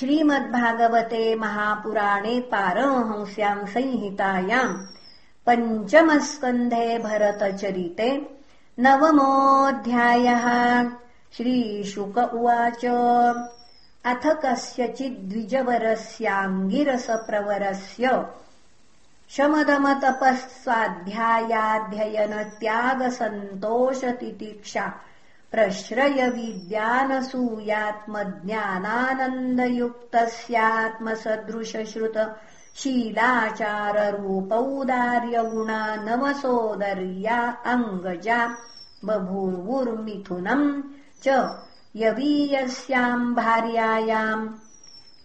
श्रीमद्भागवते महापुराणे पारमहंस्याम् संहितायाम् पञ्चमस्कन्धे भरतचरिते नवमोऽध्यायः। श्रीशुक उवाच। अथ कस्यचिद्विजवरस्याङ्गिरसप्रवरस्य शमदमतपःस्वाध्यायाध्ययनत्यागसन्तोषतितीक्षा प्रश्रयविद्यानसूयात्मज्ञानानन्दयुक्तस्यात्मसदृशश्रुत शीलाचाररूपौदार्यगुणा नमसोदर्या अङ्गजा बभूवुर्मिथुनम् च यवीयस्याम् भार्यायाम्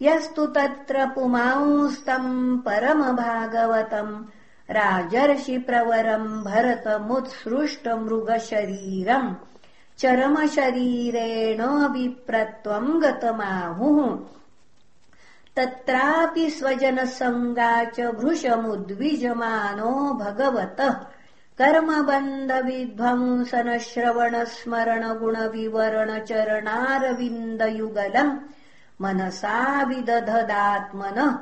यस्तु तत्र पुमांस्तम् परमभागवतम् राजर्षिप्रवरम् भरतमुत्सृष्टमृगशरीरम् चरमशरीरेण विप्रत्वम् गतमाहुः। तत्रापि स्वजनसङ्गा च भृशमुद्विजमानो भगवतः। कर्मबन्धविध्वंसनश्रवणस्मरणगुणविवरणचरणारविन्दयुगलम् मनसा विदधदात्मनः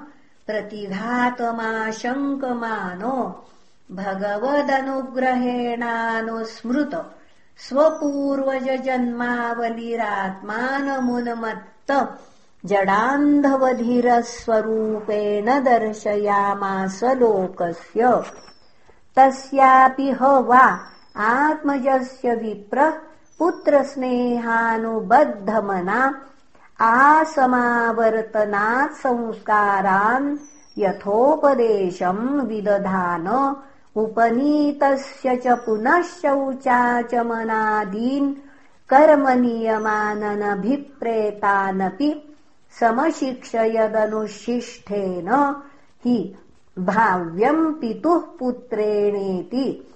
प्रतिघातमाशङ्कमानो। भगवदनुग्रहेणानुस्मृत स्वपूर्वजन्मावलिरात्मानमुन्मत्त जडान्धवधिरस्वरूपेण दर्शयामास लोकस्य तस्यापि ह वा आत्मजस्य विप्र पुत्रस्नेहानुबद्धमना आसमावर्तनात् संस्कारान् यथोपदेशम् विदधान उपनीतस्य च पुनः शौचाचमनादीन् कर्मनियमाननभिप्रेतानपि समशिक्षयदनुशिष्ठेन हि भाव्यम् पितुः पुत्रेणेति।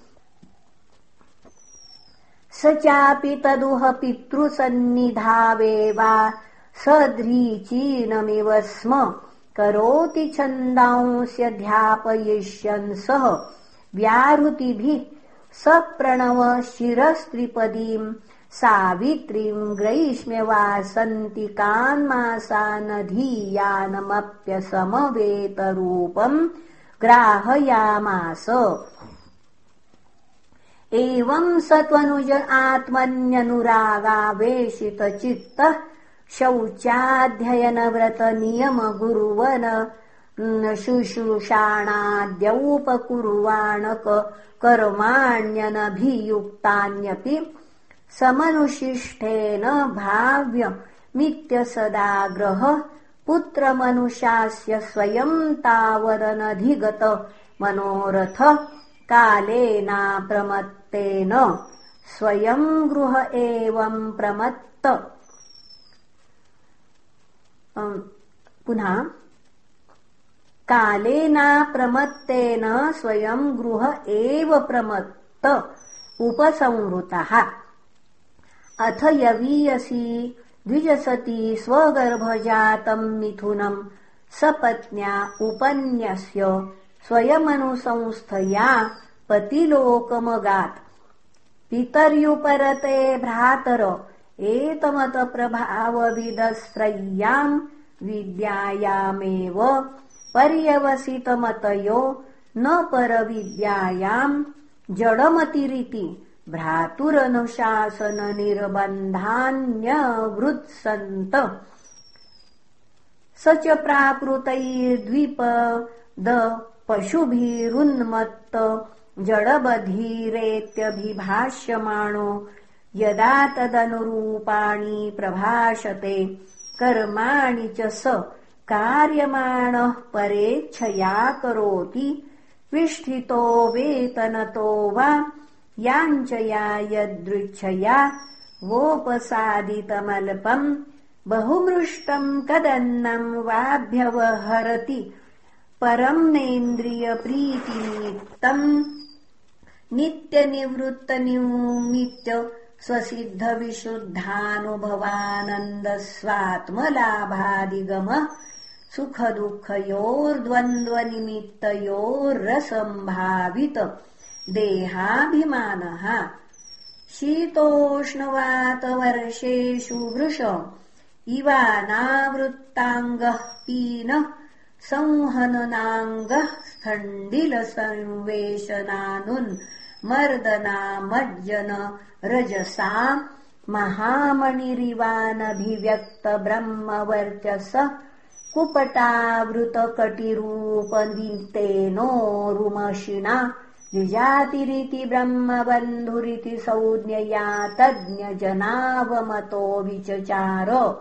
स चापि तदुह पितृसन्निधावेवा सध्रीचीनमिव स्म। करोति छन्दांस्यध्यापयिष्यन् सः व्याहृतिभिः स प्रणव शिरस्त्रिपदीम् सावित्रीम् ग्रैष्म्यवासन्तिकान्मासानधीयानमप्यसमवेतरूपम् ग्राहयामास। एवम् स त्वनुज आत्मन्यनुरागावेशितचित्तः शौचाध्ययनव्रतनियमगुरुवन शुश्रूषाणाद्यौपकुर्वाणक कर्माण्यनभियुक्तान्यपि समनुशिष्ठेन भाव्यमित्यसदाग्रह पुत्रमनुशास्य स्वयम् तावदनधिगत मनोरथ कालेनाप्रमत्तेन स्वयम् गृह एवम् प्रमत्त। पुनः कालेनाप्रमत्तेन स्वयम् गृह एव प्रमत्त उपसंहृतः अथ यवीयसी द्विजसती स्वगर्भजातम् मिथुनम् सपत्न्या उपन्यस्य स्वयमनुसंस्थया पतिलोकमगात्। पितर्युपरते भ्रातर एतमतप्रभावविदस्रय्याम् विद्यायामेव पर्यवसितमतयो न परविद्यायाम् जडमतिरिति भ्रातुरनुशासननिर्बन्धान्यवृत्सन्त। स च प्राकृतैर्द्विपद पशुभिरुन्मत्त जडबधीरेत्यभिभाष्यमाणो यदा तदनुरूपाणि प्रभाषते कर्माणि च स कार्यमाणः परेच्छया करोति। विष्ठितो वेतनतो वा याञ्चया यदृच्छया वोपसादितमल्पम् बहुमृष्टम् कदन्नम् वाभ्यवहरति। परम् नेन्द्रियप्रीतिनिमित्तम् नित्यनिवृत्तनिमित्य स्वसिद्धविशुद्धानुभवानन्दस्वात्मलाभादिगमः सुखदुःखयोर्द्वन्द्वनिमित्तयोर्रसम्भावित देहाभिमानः। शीतोष्णवातवर्षेषु वृष इवानावृत्ताङ्गः पीनः संहननाङ्गः मर्दनामज्जन रजसा महामणिरिवानभिव्यक्तब्रह्मवर्चस कुपटावृतकटिरूपनितेनोरुमशिना विजातिरिति ब्रह्मबन्धुरिति संज्ञया तज्ञजनावमतो विचचार।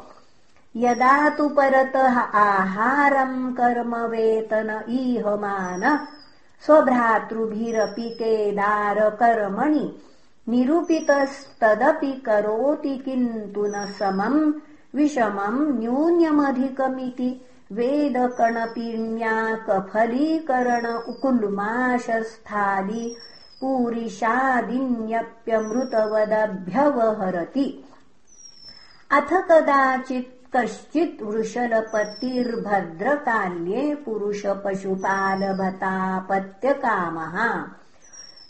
यदा तु परतः आहारम् कर्म वेतन ईहमान स्वभ्रातृभिरपि केदारकर्मणि निरूपितस्तदपि करोति किन्तु न समम् विषमम् न्यून्यमधिकमिति वेदकणपिण्याकफलीकरण उकुल्माशस्थाली पूरिषादिन्यप्यमृतवदभ्यवहरति। अथ कदाचित् कश्चित् वृषलपतिर्भद्रकाल्ये पुरुषपशुपालभतापत्यकामः।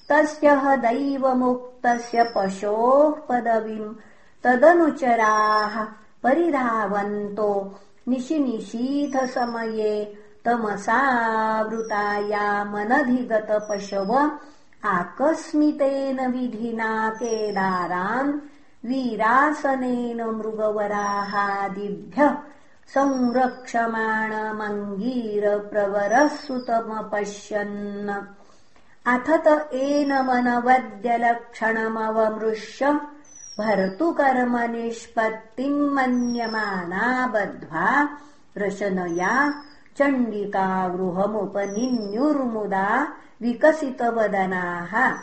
तस्य दैवमुक्तस्य पशोः पदवीम् तदनुचराः परिधावन्तो निशिनिशीथसमये तमसावृतायामनधिगतपशव आकस्मितेन विधिना केदारान् वीरासनेन मृगवराहादिभ्यः संरक्षमाणमङ्गीरप्रवरः सुतमपश्यन् अथ त एनमनवद्यलक्षणमवमृश्य भर्तुकर्म निष्पत्तिम् मन्यमाना बद्ध्वा रशनया चण्डिका गृहमुपनिन्युर्मुदा विकसितवदनाः।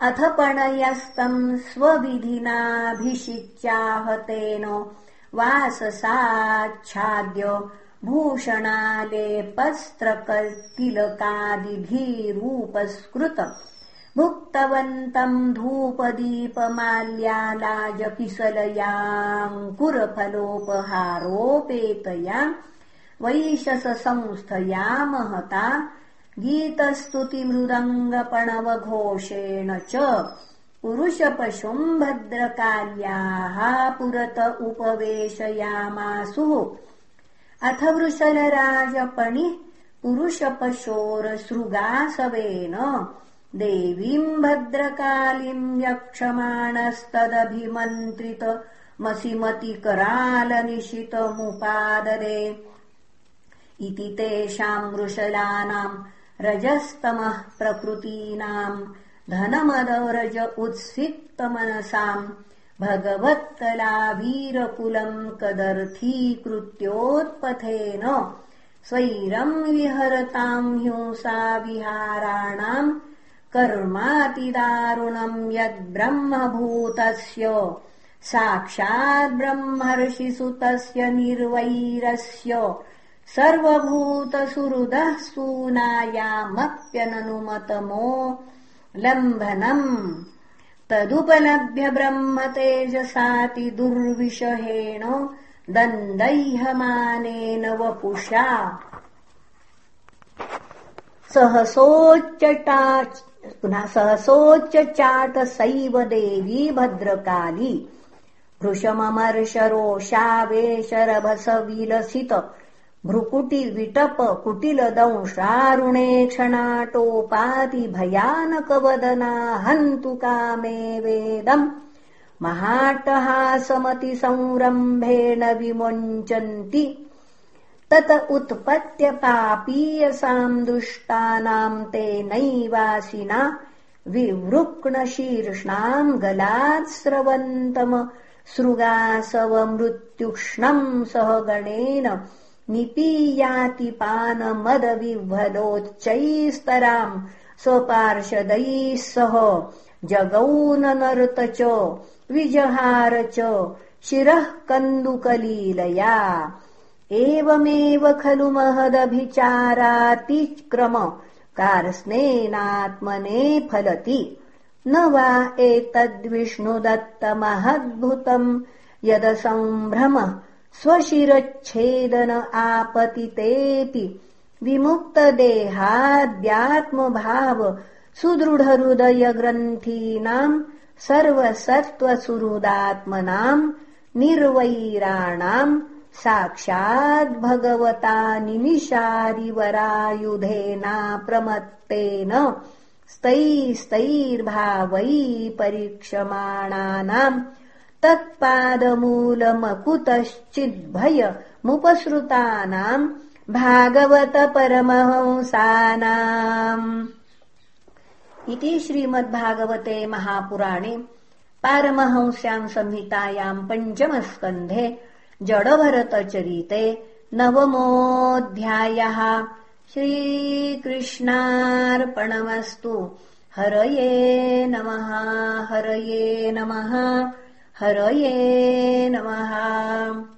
अथ पणयस्तम् स्वविधिनाभिषिच्याहतेन वाससाच्छाद्य भूषणालेपस्त्रकतिलकादिभिरूपस्कृत भुक्तवन्तम् धूपदीपमाल्यालाजकिसलयाङ्कुरफलोपहारोपेतया वैशसंस्थया महता गीतस्तुतिमृदङ्गपणवघोषेण च पुरुषपशुम् भद्रकाल्याः पुरत उपवेशयामासुः। अथ वृषलराजपणिः पुरुषपशोरसृगासवेन देवीम् भद्रकालीम् यक्षमाणस्तदभिमन्त्रित मसिमतिकरालनिशितमुपादरे। इति तेषाम् वृषलानाम् रजस्तमः प्रकृतीनाम् धनमदरज उत्सिक्तमनसाम् भगवत्तलावीरकुलम् कदर्थीकृत्योत्पथेन। स्वैरम् विहरताम् हिंसाविहाराणाम् कर्मातिदारुणम् यद्ब्रह्मभूतस्य साक्षाद्ब्रह्मर्षिसुतस्य निर्वैरस्य सर्वभूतसुहृदः सूनायामप्यननुमतमो लम्भनम्। तदुपलभ्य ब्रह्मतेजसाति दुर्विषहेण दन्दैह्यमानेन वपुषा। सहसोच्चटा पुनः सहसोच्चचाटसैव देवी भद्रकाली भृशममर्षरोषावेशरभसविलसित भ्रुकुटिविटप कुटिलदंशारुणे क्षणाटोपाति भयानकवदना हन्तु कामे वेदम् महाटहासमतिसंरम्भेण विमुञ्चन्ति तत उत्पत्य पापीयसाम् दुष्टानाम् तेनैवासिना विवृक्णशीर्ष्णाम् गलात्स्रवन्तम सृगासवमृत्युक्ष्णम् सह गणेन निपीयाति पानमदविह्वलोच्चैस्तराम् स्वपार्षदैः सह जगौननर्त च विजहार च शिरः कन्दुकलीलया एवमेव खलु महदभिचारातिक्रम। कार्स्नेनात्मने फलति। न वा एतद्विष्णुदत्तमहद्भुतम् यदसम्भ्रम स्वशिरच्छेदन आपतितेऽपि। विमुक्तदेहाद्यात्मभाव सुदृढहृदयग्रन्थीनाम् सर्वसत्त्वसुहृदात्मनाम् निर्वैराणाम् साक्षाद्भगवता निमिषारिवरायुधेनाप्रमत्तेन स्तैस्तैर्भावै परीक्षमाणानाम् तत्पादमूलमकुतश्चिद्भयमुपसृतानाम् इति श्रीमद्भागवते महापुराणे पारमहंस्याम् संहितायाम् पञ्चमस्कन्धे जडभरतचरिते नवमोऽध्यायः। श्रीकृष्णार्पणमस्तु। हरये नमः हरये नमः हरये नमः